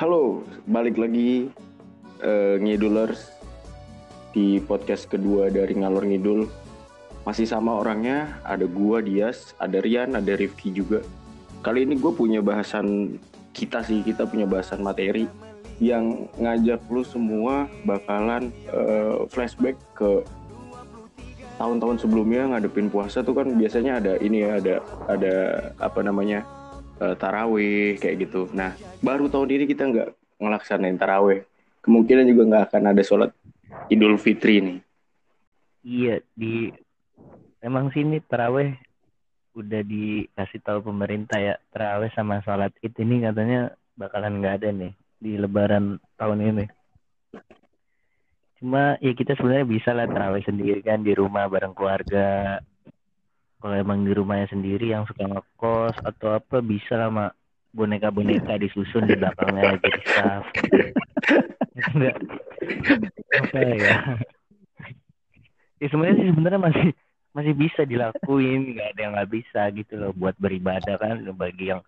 Halo, balik lagi uh, ngidulers di podcast kedua dari ngalor ngidul. Masih sama orangnya, ada gua Dias, ada Rian, ada Rifki juga. Kali ini gue punya bahasan kita sih, kita punya bahasan materi yang ngajak lu semua bakalan uh, flashback ke tahun-tahun sebelumnya ngadepin puasa tuh kan biasanya ada ini ya ada ada apa namanya uh, tarawih kayak gitu. Nah baru tahun ini kita nggak ngelaksanain tarawih, kemungkinan juga nggak akan ada sholat Idul Fitri nih. Iya di emang sini tarawih udah dikasih tahu pemerintah ya tarawih sama sholat id ini katanya bakalan nggak ada nih di Lebaran tahun ini. Cuma ya kita sebenarnya bisa lah terawih sendiri kan di rumah bareng keluarga. Kalau emang di rumahnya sendiri yang suka ngekos atau apa bisa lah mak boneka-boneka disusun di belakangnya jadi staff. Enggak. apa ya? Ya sebenarnya sih sebenarnya masih masih bisa dilakuin, nggak ada yang nggak bisa gitu loh buat beribadah kan bagi yang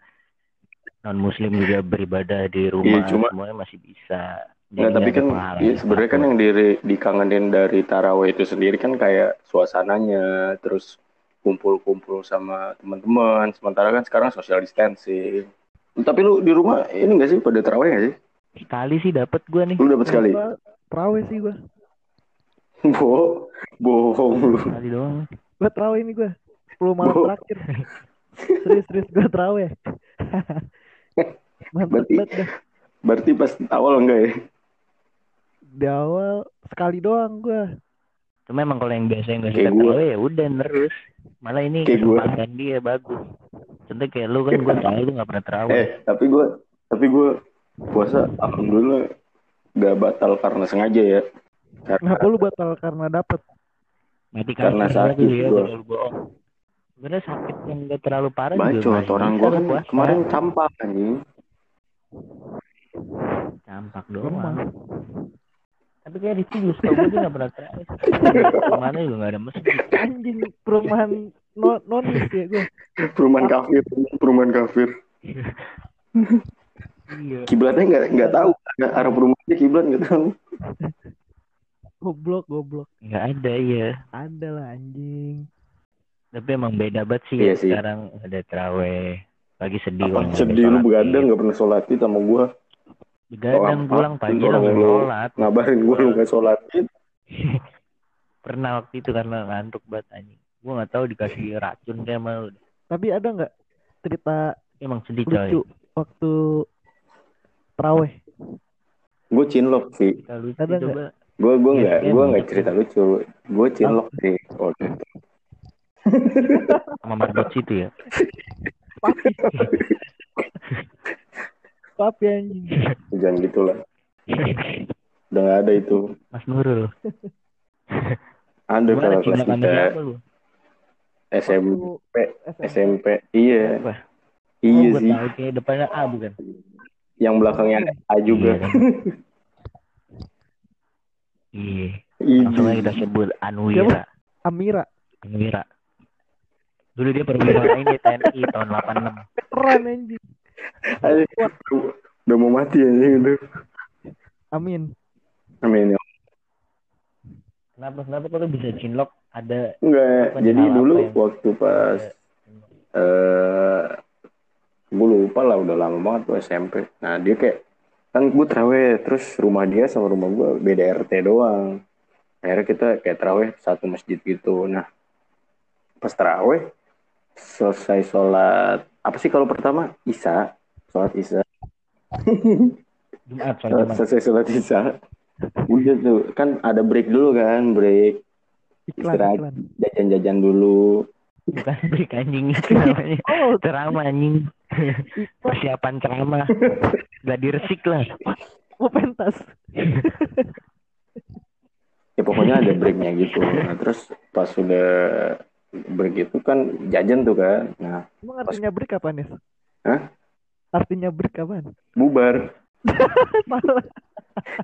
non muslim juga beribadah di rumah iya, cuma, semuanya masih bisa Nggak, tapi kan ya, sebenarnya kan yang diri, dikangenin dari taraweh itu sendiri kan kayak suasananya, terus kumpul-kumpul sama teman-teman. Sementara kan sekarang social distancing. Tapi lu di rumah ini gak sih pada taraweh gak sih? Sekali sih dapat gua nih. Lu dapat sekali? Taraweh sih gua. Bo, bohong lu. Sekali doang. Gua taraweh ini gua. 10 malam Bo. terakhir. serius serius gua taraweh. Mantap berarti, banget Berarti pas awal enggak ya? di awal sekali doang gue cuma emang kalau yang biasa yang gak suka tarawih ya udah terus? Malah ini kesempatan dia bagus. Contoh kayak lu kan gue tahu lu gak pernah terawih eh tapi gue tapi gue puasa alhamdulillah gak batal karena sengaja ya. Karena, kenapa lu batal karena dapet? Mati karena sakit ya, gue Sebenernya sakit yang gak terlalu parah Bacot, juga orang gue kan puasa. kemarin campak anjing. Campak doang tapi kayak Rizky juga suka gue gak pernah terakhir. Ke mana juga gak ada masjid. Anjing perumahan non nonis ya gue. Perumahan kafir, perumahan kafir. iya. Kiblatnya nggak nggak tahu arah perumahannya kiblat nggak tahu. Goblok, goblok. Nggak ada ya. Ada lah anjing. Tapi emang beda banget sih iya ya. Sih. Sekarang ada teraweh. Lagi sedih. Apa, sedih lu begadang nggak pernah sholat sama gua. Begadang pulang pagi langsung sholat. Ngabarin gue lu gak sholat. Pernah waktu itu karena ngantuk banget anjing. Gue gak tahu dikasih racun kayak malu. Tapi ada nggak cerita emang sedih lucu coy. waktu teraweh? Gue cinlok sih. ada? Gue gue nggak gue nggak cerita lucu. Gue cinlok sih waktu itu. Sama marbot situ ya. Papi anjing. Jangan gitulah. Udah gak ada itu. Mas Nurul. ada kalau kelas kita SMP, SMP, iya. Apa? Iya oh, sih. Tahu, kayak depannya A bukan? Yang belakangnya A juga. Iya. iya. Langsung aja kita sebut Anwira. Amira. Anwira. Dulu dia perwira ini TNI tahun 86. Keren anjing. Udah mau mati ya gitu. Amin. Amin ya. Kenapa kenapa kalau bisa cinlok ada Enggak, jadi dulu yang... waktu pas eh uh, gue lupa lah udah lama banget tuh SMP. Nah dia kayak kan gue terawih terus rumah dia sama rumah gue beda RT doang. Akhirnya kita kayak terawih satu masjid gitu. Nah pas terawih selesai sholat apa sih kalau pertama? Isa. Sholat Isa. Jumat, sholat selesai sholat Isa. Udah tuh kan ada break dulu kan break. Istirahat jajan-jajan dulu. Bukan break anjing. Itu namanya oh. ceramah anjing. Persiapan ceramah. Gak diresik lah. Mau pentas. Ya pokoknya ada breaknya gitu. Nah terus pas sudah break itu kan jajan tuh kan nah emang artinya pas... break apa nih Hah? artinya break kapan bubar.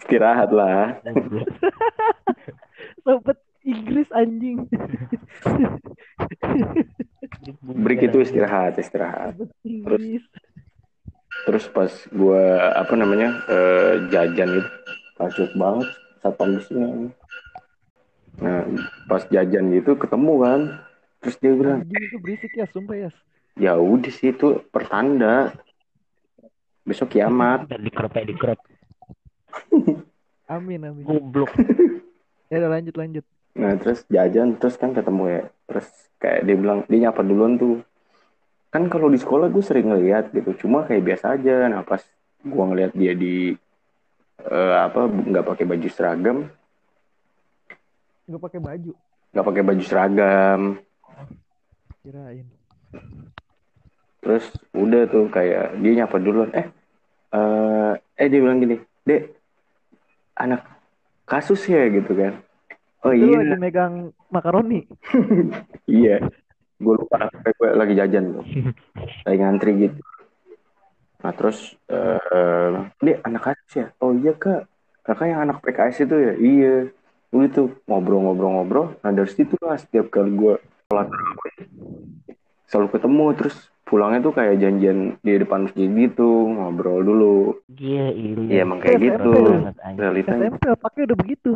Istirahat lah. Sobat Inggris anjing. Break itu istirahat istirahat. Terus terus pas gua apa namanya eh, jajan gitu kacut banget satpam busnya nah pas jajan gitu ketemu kan terus dia bilang Anjing itu berisik ya, sumpah ya. ya udah sih itu pertanda besok kiamat Dan di crop di crop. Amin, amin. Goblok. Ya udah lanjut, lanjut. Nah terus jajan terus kan ketemu ya terus kayak dia bilang dia nyapa duluan tuh kan kalau di sekolah gue sering ngeliat gitu cuma kayak biasa aja nah pas gue ngeliat dia di eh, apa nggak pakai baju seragam Gak pakai baju. nggak pakai baju seragam Kirain. terus udah tuh kayak dia nyapa duluan eh eh eh dia bilang gini dek anak kasus ya gitu kan oh Itu iya lagi megang makaroni. Iya, gue lupa. Gue lagi jajan tuh, lagi ngantri gitu. Nah terus, eh dia anak kasus ya? Oh iya kak, kakak yang anak PKS itu ya? Iya. Udah tuh ngobrol-ngobrol-ngobrol. Nah dari situ lah setiap kali gue sholat selalu ketemu. Terus pulangnya tuh kayak janjian di depan masjid gitu, ngobrol dulu. Iya, iya. Iya emang kayak SMP gitu. banget, anjing. Realitanya SMP otaknya udah begitu.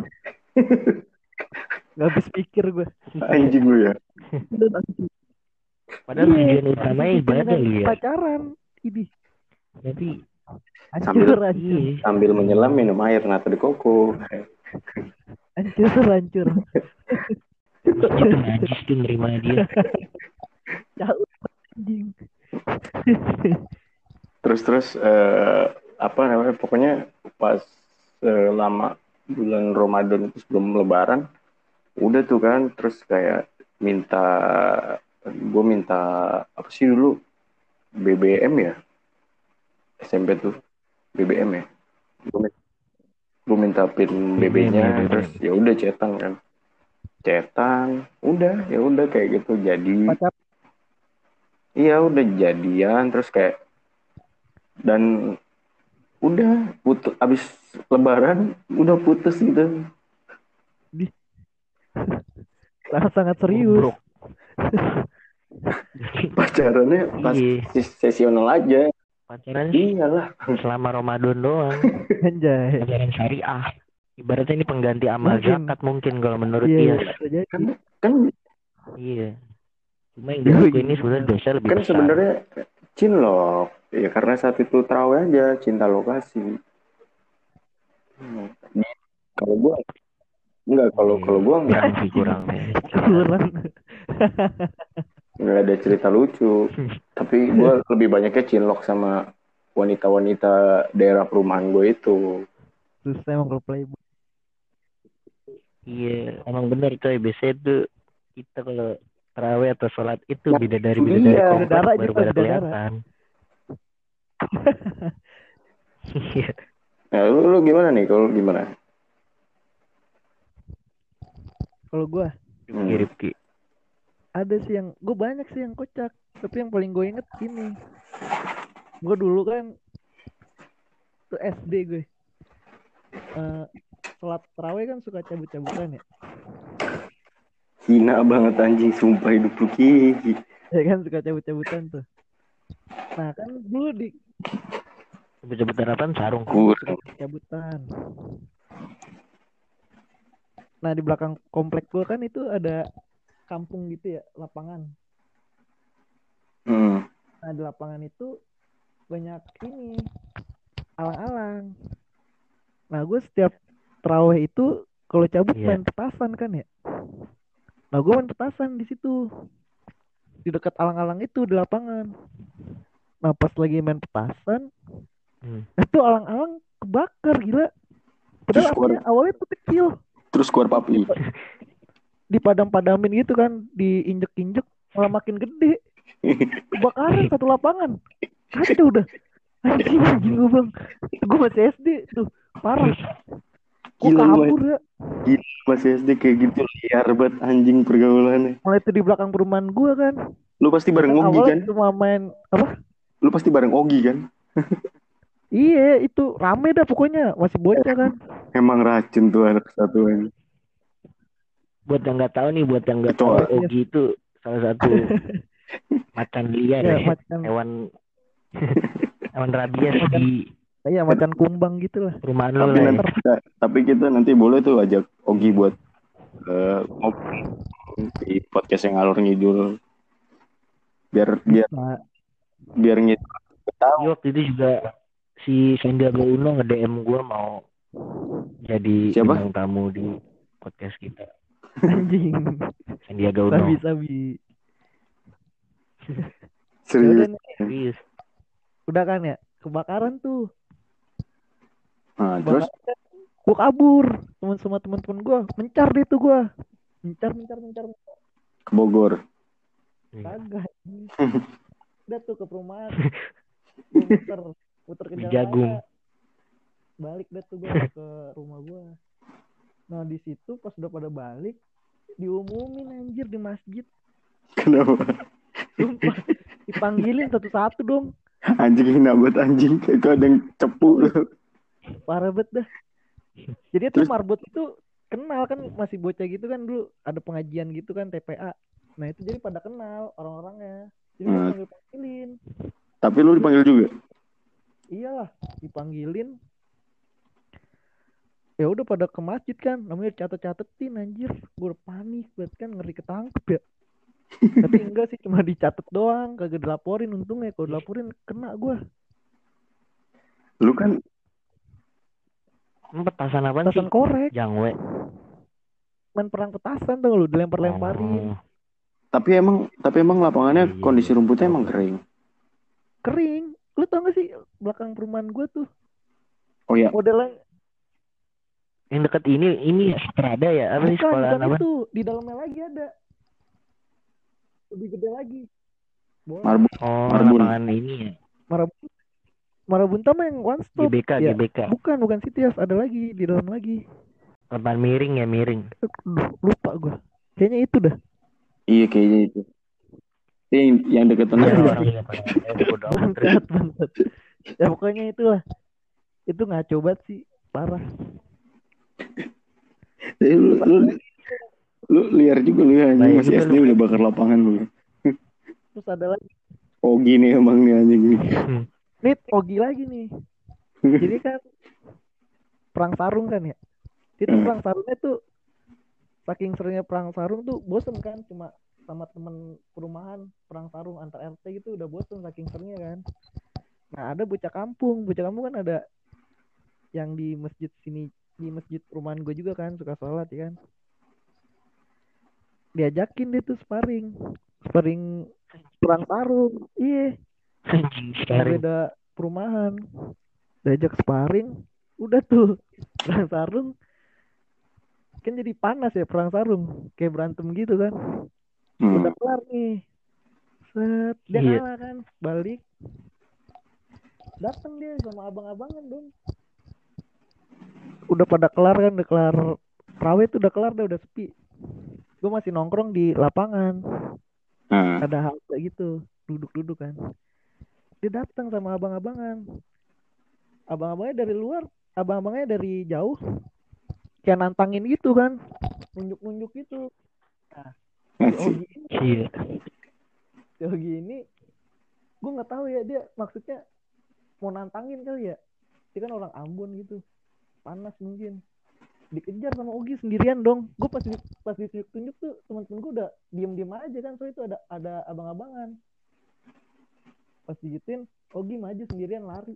Gak habis pikir gue. anjing lu ya. Padahal Iya. tujuan utamanya ibadah Dengan ya. Pacaran. Ini. Hancur. iya. Sambil menyelam minum air nata de koko. Hancur, hancur. Najis tuh nerima dia. Terus terus eh, apa namanya pokoknya pas selama bulan Ramadan itu sebelum Lebaran udah tuh kan terus kayak minta gue minta apa sih dulu? BBM ya? SMP tuh BBM ya? Gue minta pin BB-nya BBM. terus ya udah cetan kan cetan udah ya udah kayak gitu jadi Pacar. Iya udah jadian terus kayak dan udah putus abis lebaran udah putus gitu Sangat sangat serius. Goblok. pacarannya pas ses- sesional aja Pacaran iyalah selama Ramadan doang. Anjay. Pacaran syariah. Ibaratnya ini pengganti amal Mungkin. zakat mungkin kalau menurut Iya, dia. bisa jadi. kan kan Iya. Cuma yang Iya, dilakuin ini iya. sebenarnya dosa lebih kan besar. sebenarnya cinlok ya karena saat itu terawih aja cinta lokasi Hmm. kalau gua enggak kalau kalau gua enggak kurang sih kurang. Kurang. nggak ada cerita lucu tapi gua lebih banyaknya cinlok sama wanita-wanita daerah perumahan gue itu Terus emang role play. Iya, emang benar coy. Biasanya tuh kita kalau terawih atau sholat itu Nah, bidadari iya, bidadari komplek bidadara baru juga, pada kelihatan. Iya. Nah, lu, lu gimana nih? Kalau gimana? Kalau gue Hmm. Rifki, Rifki. ada sih yang gue banyak sih yang kocak. Tapi yang paling gue inget gini. Gue dulu kan tuh SD gue. Eh sholat terawih kan suka cabut-cabutan ya. Hina banget anjing, sumpah hidup lu. Ya kan suka cabut-cabutan tuh. Nah kan dulu di Sebut-sebutan apaan? Sarung. Cabutan. Nah di belakang komplek gue kan itu ada kampung gitu ya lapangan. Hmm. Nah di lapangan itu banyak ini alang-alang. Nah gue setiap terawih itu kalau cabut Iya. main petasan kan ya. Nah gue main petasan di situ di dekat alang-alang itu di lapangan. Nah pas lagi main petasan, Hmm. itu alang-alang kebakar gila. Padahal Terus keluar- awalnya tuh kecil, Terus keluar papi. dipadam-padamin gitu kan, diinjek-injek malah makin gede. Kebakaran satu lapangan. Kacau udah. Anjing, anjing gue bang. Gue masih SD tuh, parah. Gila kabur ya. masih SD kayak gitu liar banget anjing pergaulannya. Mulai itu di belakang perumahan gue kan. Lu pasti bareng Ogi kan? cuma main apa? Lu pasti bareng Ogi kan? Iya, itu rame dah pokoknya. Masih bocah kan. Emang racun tuh anak satuan. Buat yang nggak tahu nih, buat yang nggak tahu. Ogi itu salah satu macan liar Ya, ya, macan hewan Aman rabies di Iya macan kumbang gitu lah. perumahan lu Tapi nanti kita, tapi kita nanti boleh tuh ajak Ogi buat eh, ngobrol di podcast yang alur ngidul. Biar biar Nah, biar ngidul tahu. Iya, waktu itu juga si Sandiaga Uno nge-DM gue mau jadi Siapa? bintang tamu di podcast kita. anjing. Sandiaga Uno. Sabi sabi. Serius. Serius. udah kan ya kebakaran tuh. Nah, terus. Gue kabur teman sama teman-teman gue mencar deh tuh gue mencar mencar mencar ke Bogor. kagak udah tuh ke perumahan gue muter muter ke Jagung. balik deh tuh gue ke rumah gue nah di situ pas udah pada balik diumumin anjir di masjid Kenapa? sumpah dipanggilin satu-satu dong Anjing hina banget anjing. Itu ada yang cepu. Parah banget dah. Jadi tuh Terus- marbot itu kenal kan masih bocah gitu kan dulu ada pengajian gitu kan TPA nah itu jadi pada kenal orang-orangnya. Jadi Hmm. panggil panggilin Tapi lu dipanggil juga. iyalah dipanggilin. Ya udah pada ke masjid kan namanya catet-catetin anjir. Gue udah panik banget kan ngeri ketangkep ya. Tapi enggak sih cuma dicatat doang kagak dilaporin. Untungnya kalau dilaporin kena gue Lu kan petasan apa sih? petasan korek Jangwe. main perang petasan tuh lu dilempar-lemparin Oh, tapi emang tapi emang lapangannya Iya. kondisi rumputnya emang kering. kering lu tau gak sih belakang perumahan gue tuh Oh ya, modelnya yang deket ini ini Strada ya? Apa sih bukan apa? itu di dalamnya lagi ada lebih gede lagi marbun. Oh, Marbun. lapangan ini ya. Marabunta Marabunta mah yang one stop GBK, Ya. GBK. bukan bukan Citias ada lagi di dalam lagi Lapangan miring ya, miring. Duh, lupa gue kayaknya itu dah Iya kayaknya itu. Yang, yang deket Ada tengah. orang yang pada eh, ya pokoknya itulah itu ngaco banget sih parah lu, lu, lu liar juga lu ya masih SD udah bakar lapangan lu. terus ada lagi Oh gini emang nih anjing nih. Nih Ogi lagi nih. Jadi kan perang sarung kan ya? Itu Hmm. perang sarungnya tuh saking seringnya perang sarung tuh bosen kan cuma sama temen perumahan perang sarung antar RT gitu udah bosen saking seringnya kan. Nah ada bocah kampung. Bocah kampung kan ada yang di masjid sini di masjid perumahan gue juga kan suka sholat ya kan. Diajakin dia tuh sparring. Sparring perang sarung. Iya. Beda perumahan. Diajak sparring udah tuh. Perang sarung. Kan jadi panas ya perang sarung. Kayak berantem gitu kan. Hmm. udah kelar nih. Set dia Iya. kalah kan. Balik. Datang dia sama abang-abangan dong. Udah pada kelar kan udah kelar Prawe tuh udah kelar dah udah sepi. Gue masih nongkrong di lapangan. Nah, ada hal kayak gitu duduk-duduk kan dia datang sama abang-abangan. Abang-abangnya dari luar abang-abangnya dari jauh. Kayak nantangin gitu kan. Nunjuk-nunjuk gitu. Si asik. Ogi ini Iya. si Ogi ini gue nggak tahu ya dia maksudnya mau nantangin kali ya. Dia kan orang Ambon gitu. Panas mungkin. Dikejar sama Ogi sendirian dong. Gue pas di, pas ditunjuk-tunjuk tuh teman-teman gue udah diem-diem aja kan. Soalnya itu ada ada abang-abangan pas digituin Ogi maju sendirian lari.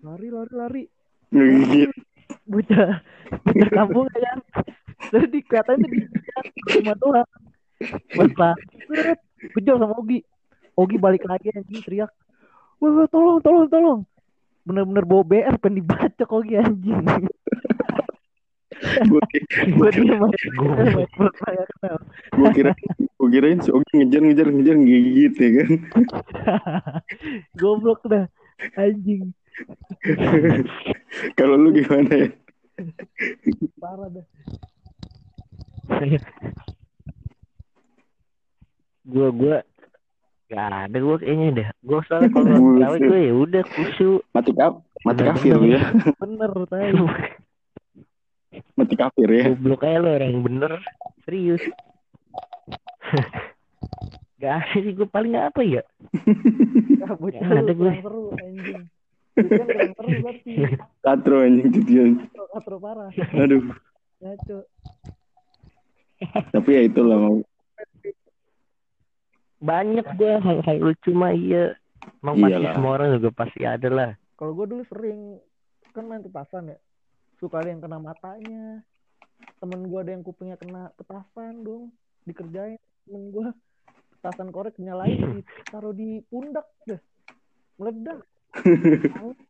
Lari lari lari. Ngegigit. bocah bocah kampung ya kan terus di kelihatannya tuh di rumah lari seret, kejar sama Ogi. Ogi balik lagi anjing teriak. Wah tolong tolong tolong. Bener-bener bawa BR pengen dibacok Ogi anjing gue kenal gua kira gua kirain si Ogi ngejar ngejar ngejar gigit ya kan. goblok dah anjing Kalau lu gimana ya? parah dah gua gua gak ada gua kayaknya dah. Gua soalnya kalau gawe gue ya udah kusu. Mati kaf mati Bener, kafir bener. ya. bener tahu Mati kafir ya. Goblok aja lo orang bener. Serius. Gak ada sih gue paling apa ya? Bocah Ya, ada gue. seru anjing. Itu kan berarti. Katro anjing titian. Katro, katro parah. Aduh. Ngaco. Tapi ya itulah mau. Banyak gue hal-hal lucu mah iya. Emang pasti semua orang juga pasti ada lah. Kalau gue dulu sering kan main petasan ya. Suka ada yang kena matanya. Temen gue ada yang kupingnya kena petasan dong. Dikerjain temen gue. Petasan korek nyalain ditaruh di pundak deh. Meledak.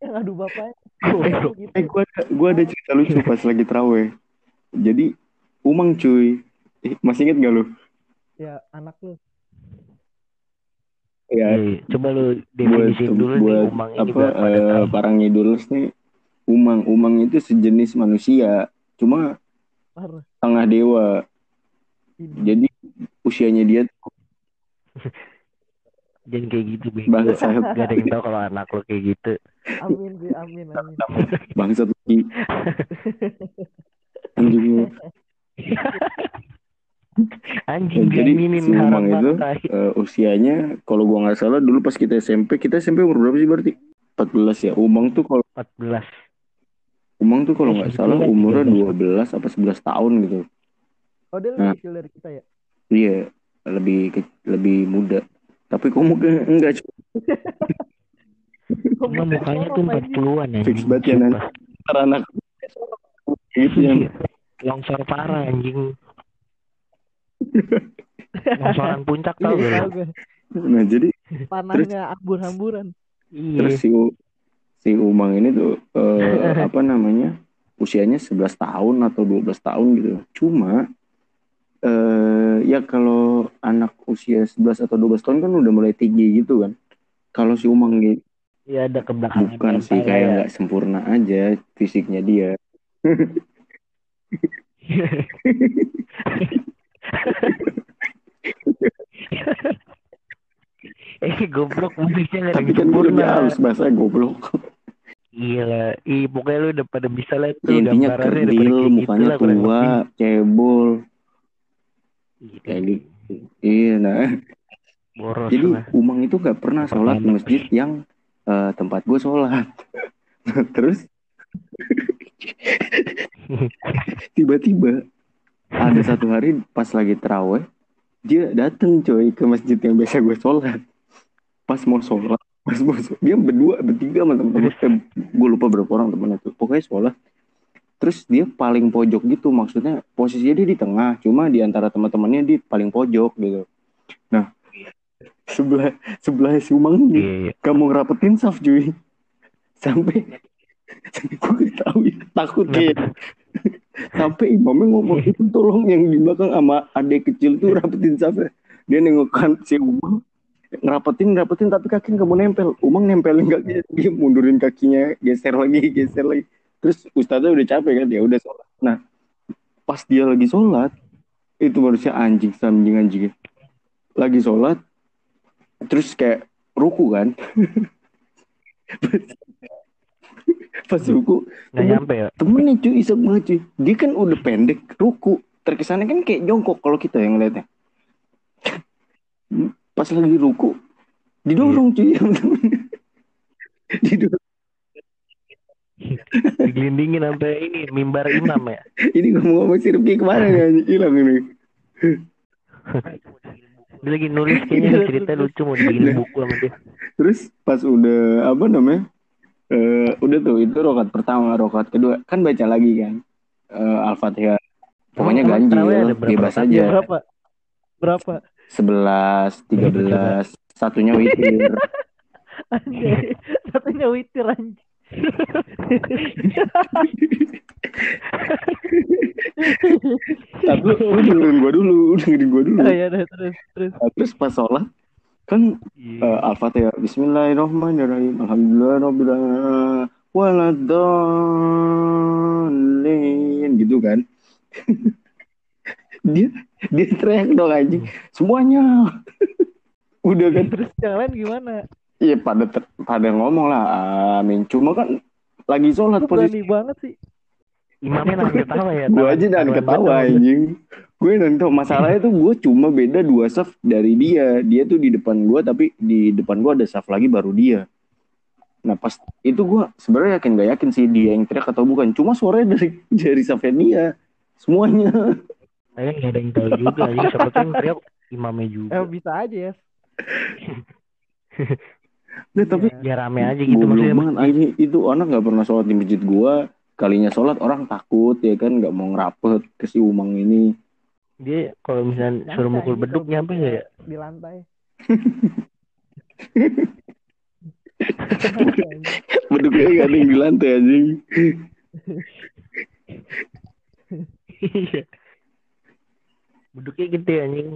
yang adu bapaknya. gitu. Eh gua ada, gua ada cerita lucu pas lagi terawih. Jadi Umang cuy. Eh, masih inget gak lu? Ya anak lu. Ya, Iya, Coba lu buat definisiin dulu nih buat umang ini apa eh, tahu. para ngidulers nih umang umang itu sejenis manusia cuma Parah. tengah dewa Ini. jadi usianya dia tuh Jangan kayak gitu bego. Bangsat. Gak ada yang tahu kalau anak lo kayak gitu. Amin sih, amin, amin. bangsat lagi anjing. Anjing Jadi, diaminin si Umang itu. Eh, usianya kalau gua nggak salah dulu pas kita SMP kita SMP umur berapa sih berarti 14 ya umang tuh kalau 14. Umang tuh kalau nggak salah Iya, umurnya 13. 12 apa 11 tahun gitu Oh dia Nah. lebih kecil dari kita ya? iya lebih ke- lebih muda tapi kok mungkin enggak. Cuma mukanya tuh 40-an ya. Fix banget ya, Nan. Ntar anak gitu ya Longsor parah anjing. Longsoran puncak tau Iya, gak? tahu lu? gue. nah jadi Tanahnya ambur-amburan. terus Iya. si U- si Umang ini tuh eh, apa namanya usianya 11 tahun atau 12 tahun gitu. Cuma eh ya kalau anak usia 11 atau 12 tahun kan udah mulai tinggi gitu kan. Kalau si Umang gitu Iya ada kebelakangan bukan sih mental kayak ya. nggak sempurna aja fisiknya dia. Eh goblok musiknya gak ada tapi kan gue bahasa goblok Iya lah. Ih pokoknya lu udah pada bisa lah tuh ya, intinya kerdil mukanya gitu tua cebol Iya, kayak gitu iya nah Boros Jadi lah. Umang itu gak pernah sholat di masjid yang eh, tempat gue sholat. Terus tiba-tiba ada satu hari pas lagi terawih dia dateng coy ke masjid yang biasa gue sholat. Pas mau sholat, mau sholat, dia berdua bertiga sama temen-temen. Eh, gue lupa berapa orang temennya tuh. Pokoknya sholat. Terus dia paling pojok gitu, maksudnya posisinya dia di tengah, cuma di antara teman-temannya dia paling pojok gitu. Nah, sebelah sebelah si Umang ini Iya, iya. kamu ngerapetin saf cuy sampai sampai gue tahu ya takut ya sampai imamnya ngomong itu tolong yang di belakang sama adek kecil tuh rapetin saf ya." dia nengok kan si Umang ngerapetin ngerapetin tapi kaki nggak mau nempel. Umang nempelin kakinya dia mundurin kakinya geser lagi geser lagi. Terus ustaznya udah capek kan? Ya udah sholat. Nah pas dia lagi sholat itu manusia anjing anjing anjing. Lagi sholat terus kayak ruku kan? Pas ruku Nggak nyampe ya. temennya cuy iseng banget cuy. Dia kan udah pendek ruku. Terkesannya kan kayak jongkok kalau kita yang ngeliatnya pas lagi ruku didorong cuy sama temennya didorong Digelindingin sampai ini mimbar imam ya. ini ngomong-ngomong si Rifki ke mana anjing? hilang ini Dia lagi nulis kayaknya cerita lucu mau dibikin buku sama dia. terus pas udah apa namanya eh udah tuh itu rokat pertama rokat kedua kan baca lagi kan Eh al-fatihah pokoknya ganjil bebas rakaat? aja Berapa? Berapa? Sebelas tiga belas satunya witir. Satunya witir anjing. tapi lu dengerin gua dulu lu dengerin gua dulu Oh ya terus terus. Nah, terus pas sholat kan Iya. eh, al-fatihah Bismillahirrahmanirrahim Alhamdulillahirobbilalamin waladhalin gitu kan dia dia teriak dong anjing. Semuanya. Udah kan? Terus yang lain gimana? Iya pada ter- pada ngomong lah amin. Cuma kan lagi sholat posisi banget sih. Imamnya nahan ketawa ya. tahan- aja tahan ketawa anjing. Gue nanti masalahnya tuh gue cuma beda dua saf dari dia. Dia tuh di depan gue tapi di depan gue ada saf lagi baru dia. Nah pas itu gue sebenarnya yakin gak yakin sih dia yang teriak atau bukan. Cuma suaranya dari dari safnya dia. Semuanya Saya nggak ada yang tahu juga. Jadi siapa tuh yang teriak imamnya juga. Eh bisa aja ya. Nah, tapi Ya rame aja gitu maksudnya. banget anjing itu anak nggak pernah sholat di masjid gua kalinya sholat orang takut ya kan nggak mau ngerapet ke si umang ini Dia kalau misalnya suruh mukul beduk nyampe ya? di lantai. beduknya nggak ada yang di lantai anjing Iya. Beduknya gede anjing.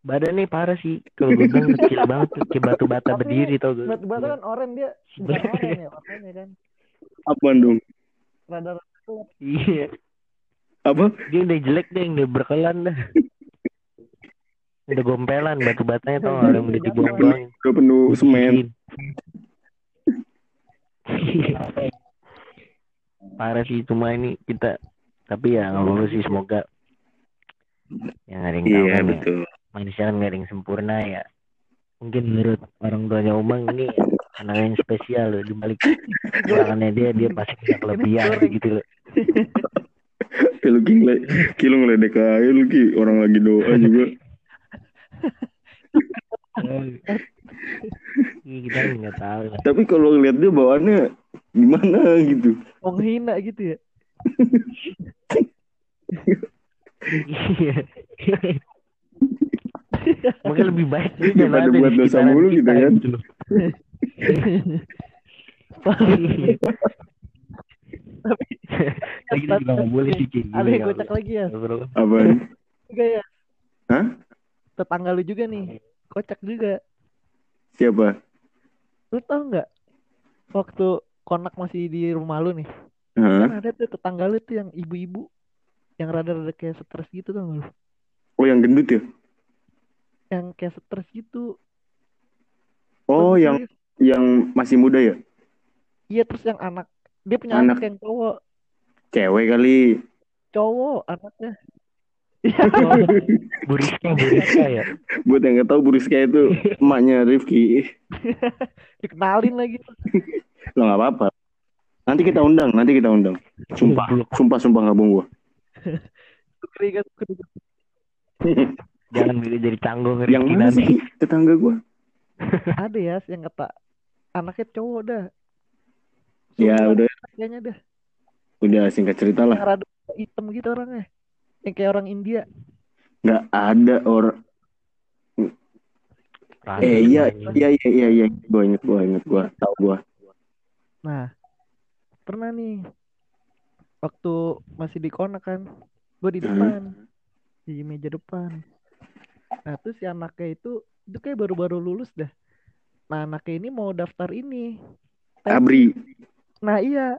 Badannya parah sih. Kalau gue bilang kecil banget tuh. Kayak batu bata Tapi berdiri tau gak? Batu bata kan oranye dia bukan oranye ya warnanya kan. apa dong Rada Iya. apa Dia udah jelek deh. Udah berkelan dah. Udah gompelan batu batanya tau? Yang udah dibuang-buang. udah penuh semen Parah sih cuma ini kita tapi ya nggak apa sih semoga yang ada yang tahu iya kan ya. betul. Manusia kan nggak ada yang sempurna ya. Mungkin menurut orang tuanya Umang ini anak yang spesial loh di balik belakangnya dia dia pasti punya kelebihan gitu loh. Ya lu ki ngele- ki lu ngeledek aja lu ki orang lagi doa juga. Kita kan nggak tahu lah. Tapi kalau ngeliat dia bawaannya gimana gitu? Mau ngehina gitu ya. Iya. Mungkin lebih baik dia Daripada jangan ada buat dosa mulu gitu kan. Tapi Tapi kita juga nggak boleh sih kayak ada gini yang kocak lagi ya. Apaan Juga ya. Hah? Tetangga lu juga nih. Kocak juga. siapa Lu tau nggak? Waktu konak masih di rumah lu nih. Kan ada tuh tetangga lu tuh yang ibu-ibu. Yang rada-rada kayak stres gitu tau lu? oh yang gendut ya Yang kayak stres gitu. oh Terus yang dia- yang masih muda ya Iya terus yang anak. Dia punya Anak. anak, yang cowok. cewek kali Cowok anaknya. Iya. Bu Rizka, Bu Rizka ya. buat yang nggak tahu Bu Rizka itu emaknya Rifki Dikenalin lagi. lo nggak apa-apa nanti kita undang nanti kita undang sumpah Goblok. sumpah sumpah nggak bohong gua Keringat, keringat. Jangan milih dari canggung yang mana nanti. sih tetangga gua Ada ya yang kata anaknya cowok dah. ya Sumuran udah Kayaknya dah. udah singkat cerita lah rada hitam gitu orangnya. Yang kayak orang India. nggak ada orang eh iya semuanya. iya iya iya iya gua inget gua inget gua tahu gua Nah, pernah nih waktu masih di konak kan, gue di Hmm. depan di meja depan. Nah, terus si anaknya itu itu kayak baru-baru lulus dah. Nah, anaknya ini mau daftar ini. tes. Abri Nah, iya.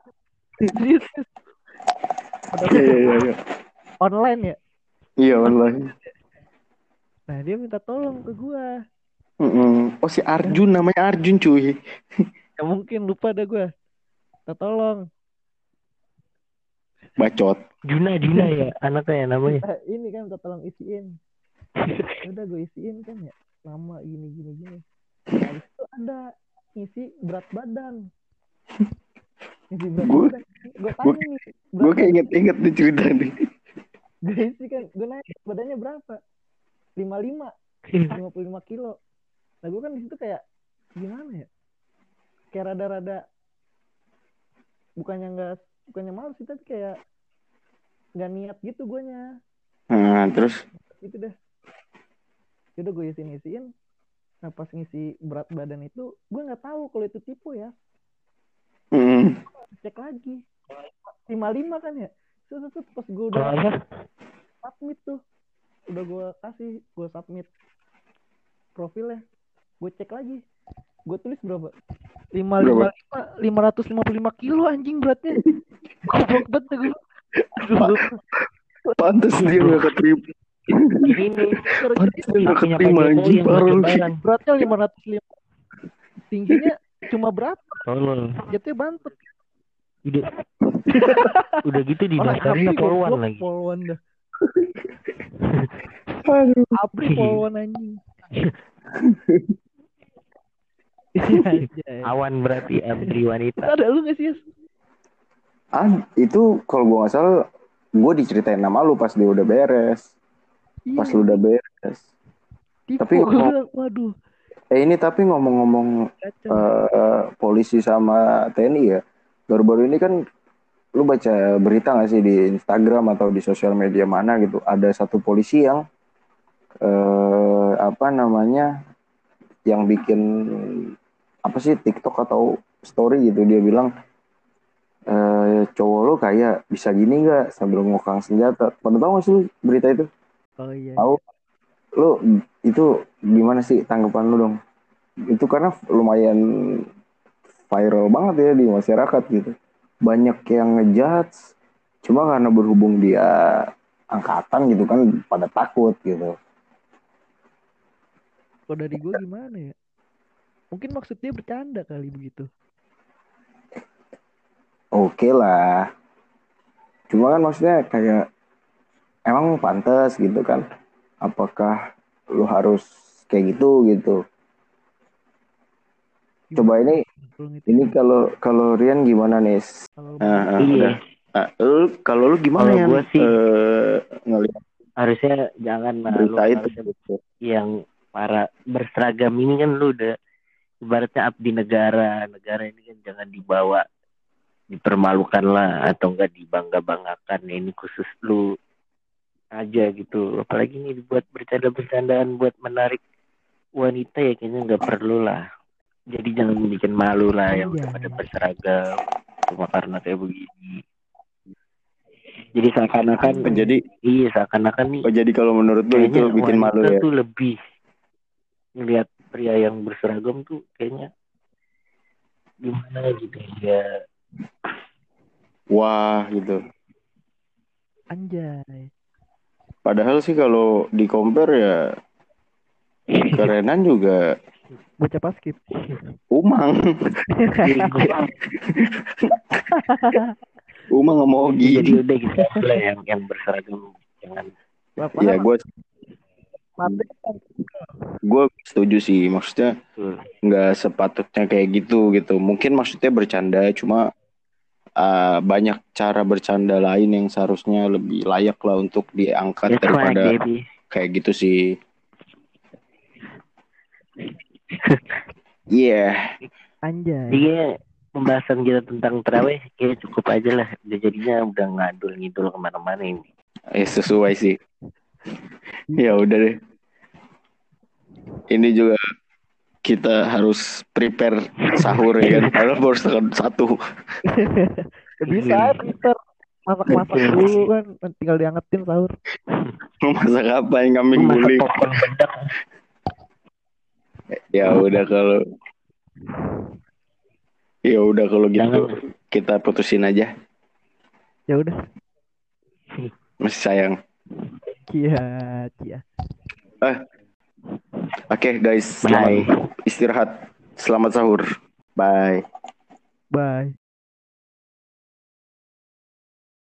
Iya iya iya online ya. iya online Nah, dia minta tolong ke gua. Mm-mm. oh si Arjun namanya Arjun cuy Ya mungkin lupa dah gua. Minta tolong. Bacot Juna, Juna ya anaknya ya namanya. Eh, ini kan minta tolong isiin. Udah gue isiin kan ya. Nama gini gini gini. Habis itu ada ngisi berat badan. Ngisi berat Gua- badan. Gue gua- tanya nih. gue kayak inget-inget nih cerita nih Gue isi kan. Gue nanya badannya berapa? 55. 55 kilo. Nah gue kan di situ kayak gimana ya? Kayak rada-rada bukannya nggak bukannya malu sih tapi kayak nggak niat gitu guanya. Nah terus? Gitu dah udah gue isiin isiin nah pas ngisi berat badan itu gue nggak tahu kalau itu tipu ya. Mm, cek lagi. 55 kan ya? Terus terus pas gue udah submit tuh. Udah gue kasih gue submit profilnya. Gue cek lagi gue tulis berapa? Lima lima lima ratus lima puluh lima kilo anjing beratnya. Goblok banget tuh gue pantas dia gak keterima. Ini pantas dia gak punya Pak keterima anjing parah lebaran. beratnya lima ratus lima tingginya cuma berapa? Tolol. jatuhnya bantet. Udah, udah gitu di api, poluan goblok, lagi. poluan dah. Aduh. Abri polwan anjing. Iya aja. Awan berarti abri wanita. Ada lu gak sih? Yas? Ah, itu kalau gua nggak salah, gua diceritain nama lu pas dia udah beres. Pas Iya, lu udah beres. tipu. tapi ngomong- Waduh, Eh ini tapi ngomong-ngomong eh, polisi sama TNI ya. Baru-baru ini kan lu baca berita gak sih di Instagram atau di sosial media mana gitu. Ada satu polisi yang eh apa namanya yang bikin apa sih TikTok atau story gitu dia bilang eh cowok lu kayak bisa gini nggak sambil ngokang senjata. Pernah tahu gak sih lu berita itu? oh iya. Tahu. Lu itu gimana sih tanggapan lu dong? Itu karena lumayan viral banget ya di masyarakat gitu. Banyak yang ngejudge cuma karena berhubung dia angkatan gitu kan pada takut gitu. Kalau dari gue gimana ya? Mungkin maksudnya bercanda kali begitu. Oke lah. Cuma kan maksudnya kayak emang pantas gitu kan. Apakah lu harus kayak gitu gitu. Coba ini ini kalau kalau Rian gimana nih? Kalau ah, Iya. udah. Ah, lu kalau lu gimana Kalau ya? gua sih- ngelihat Harusnya jangan lah lu berita itu. harusnya yang para berseragam ini kan lu udah ibaratnya abdi negara negara ini kan jangan dibawa dipermalukan lah atau enggak dibangga-banggakan. Ya, ini khusus lu aja gitu. Apalagi ini dibuat bercanda-bercandaan buat menarik wanita ya kayaknya nggak perlu lah. Jadi jangan bikin malu lah yang udah Iya. pada berseragam. Cuma karena kayak begini. Jadi seakan-akan Jadi iya seakan-akan nih oh, jadi kalau menurut lu itu bikin malu ya? tuh lebih ngelihat pria yang berseragam tuh kayaknya gimana gitu ya Wah gitu. anjay. Padahal sih kalau di compare ya kerenan juga Baca paskip. Umang. Umang sama Ogi. jadi udah gitu lah yang yang berseragam jangan Bapak Ya gue mati. Gue setuju sih maksudnya nggak sepatutnya kayak gitu gitu. Mungkin maksudnya bercanda cuma uh, banyak cara bercanda lain yang seharusnya lebih layak lah untuk diangkat that's daripada kayak gitu sih. Iya, Anjay. iya pembahasan kita tentang terawih kayak cukup aja lah. Udah jadinya udah ngadul ngidul ke mana-mana ini. Ya sesuai sih. ya udah deh. Ini juga kita harus prepare sahur ya kan. Padahal baru setengah satu. Bisa ntar masak-masak dulu kan tinggal diangetin sahur. Masak apa yang kambing guling? Ya udah kalau Ya udah kalau gitu Jangan. kita putusin aja. Ya udah. Masih sayang. Kia, kia. Oke guys, Bye. selamat istirahat. Selamat sahur. Bye. Bye.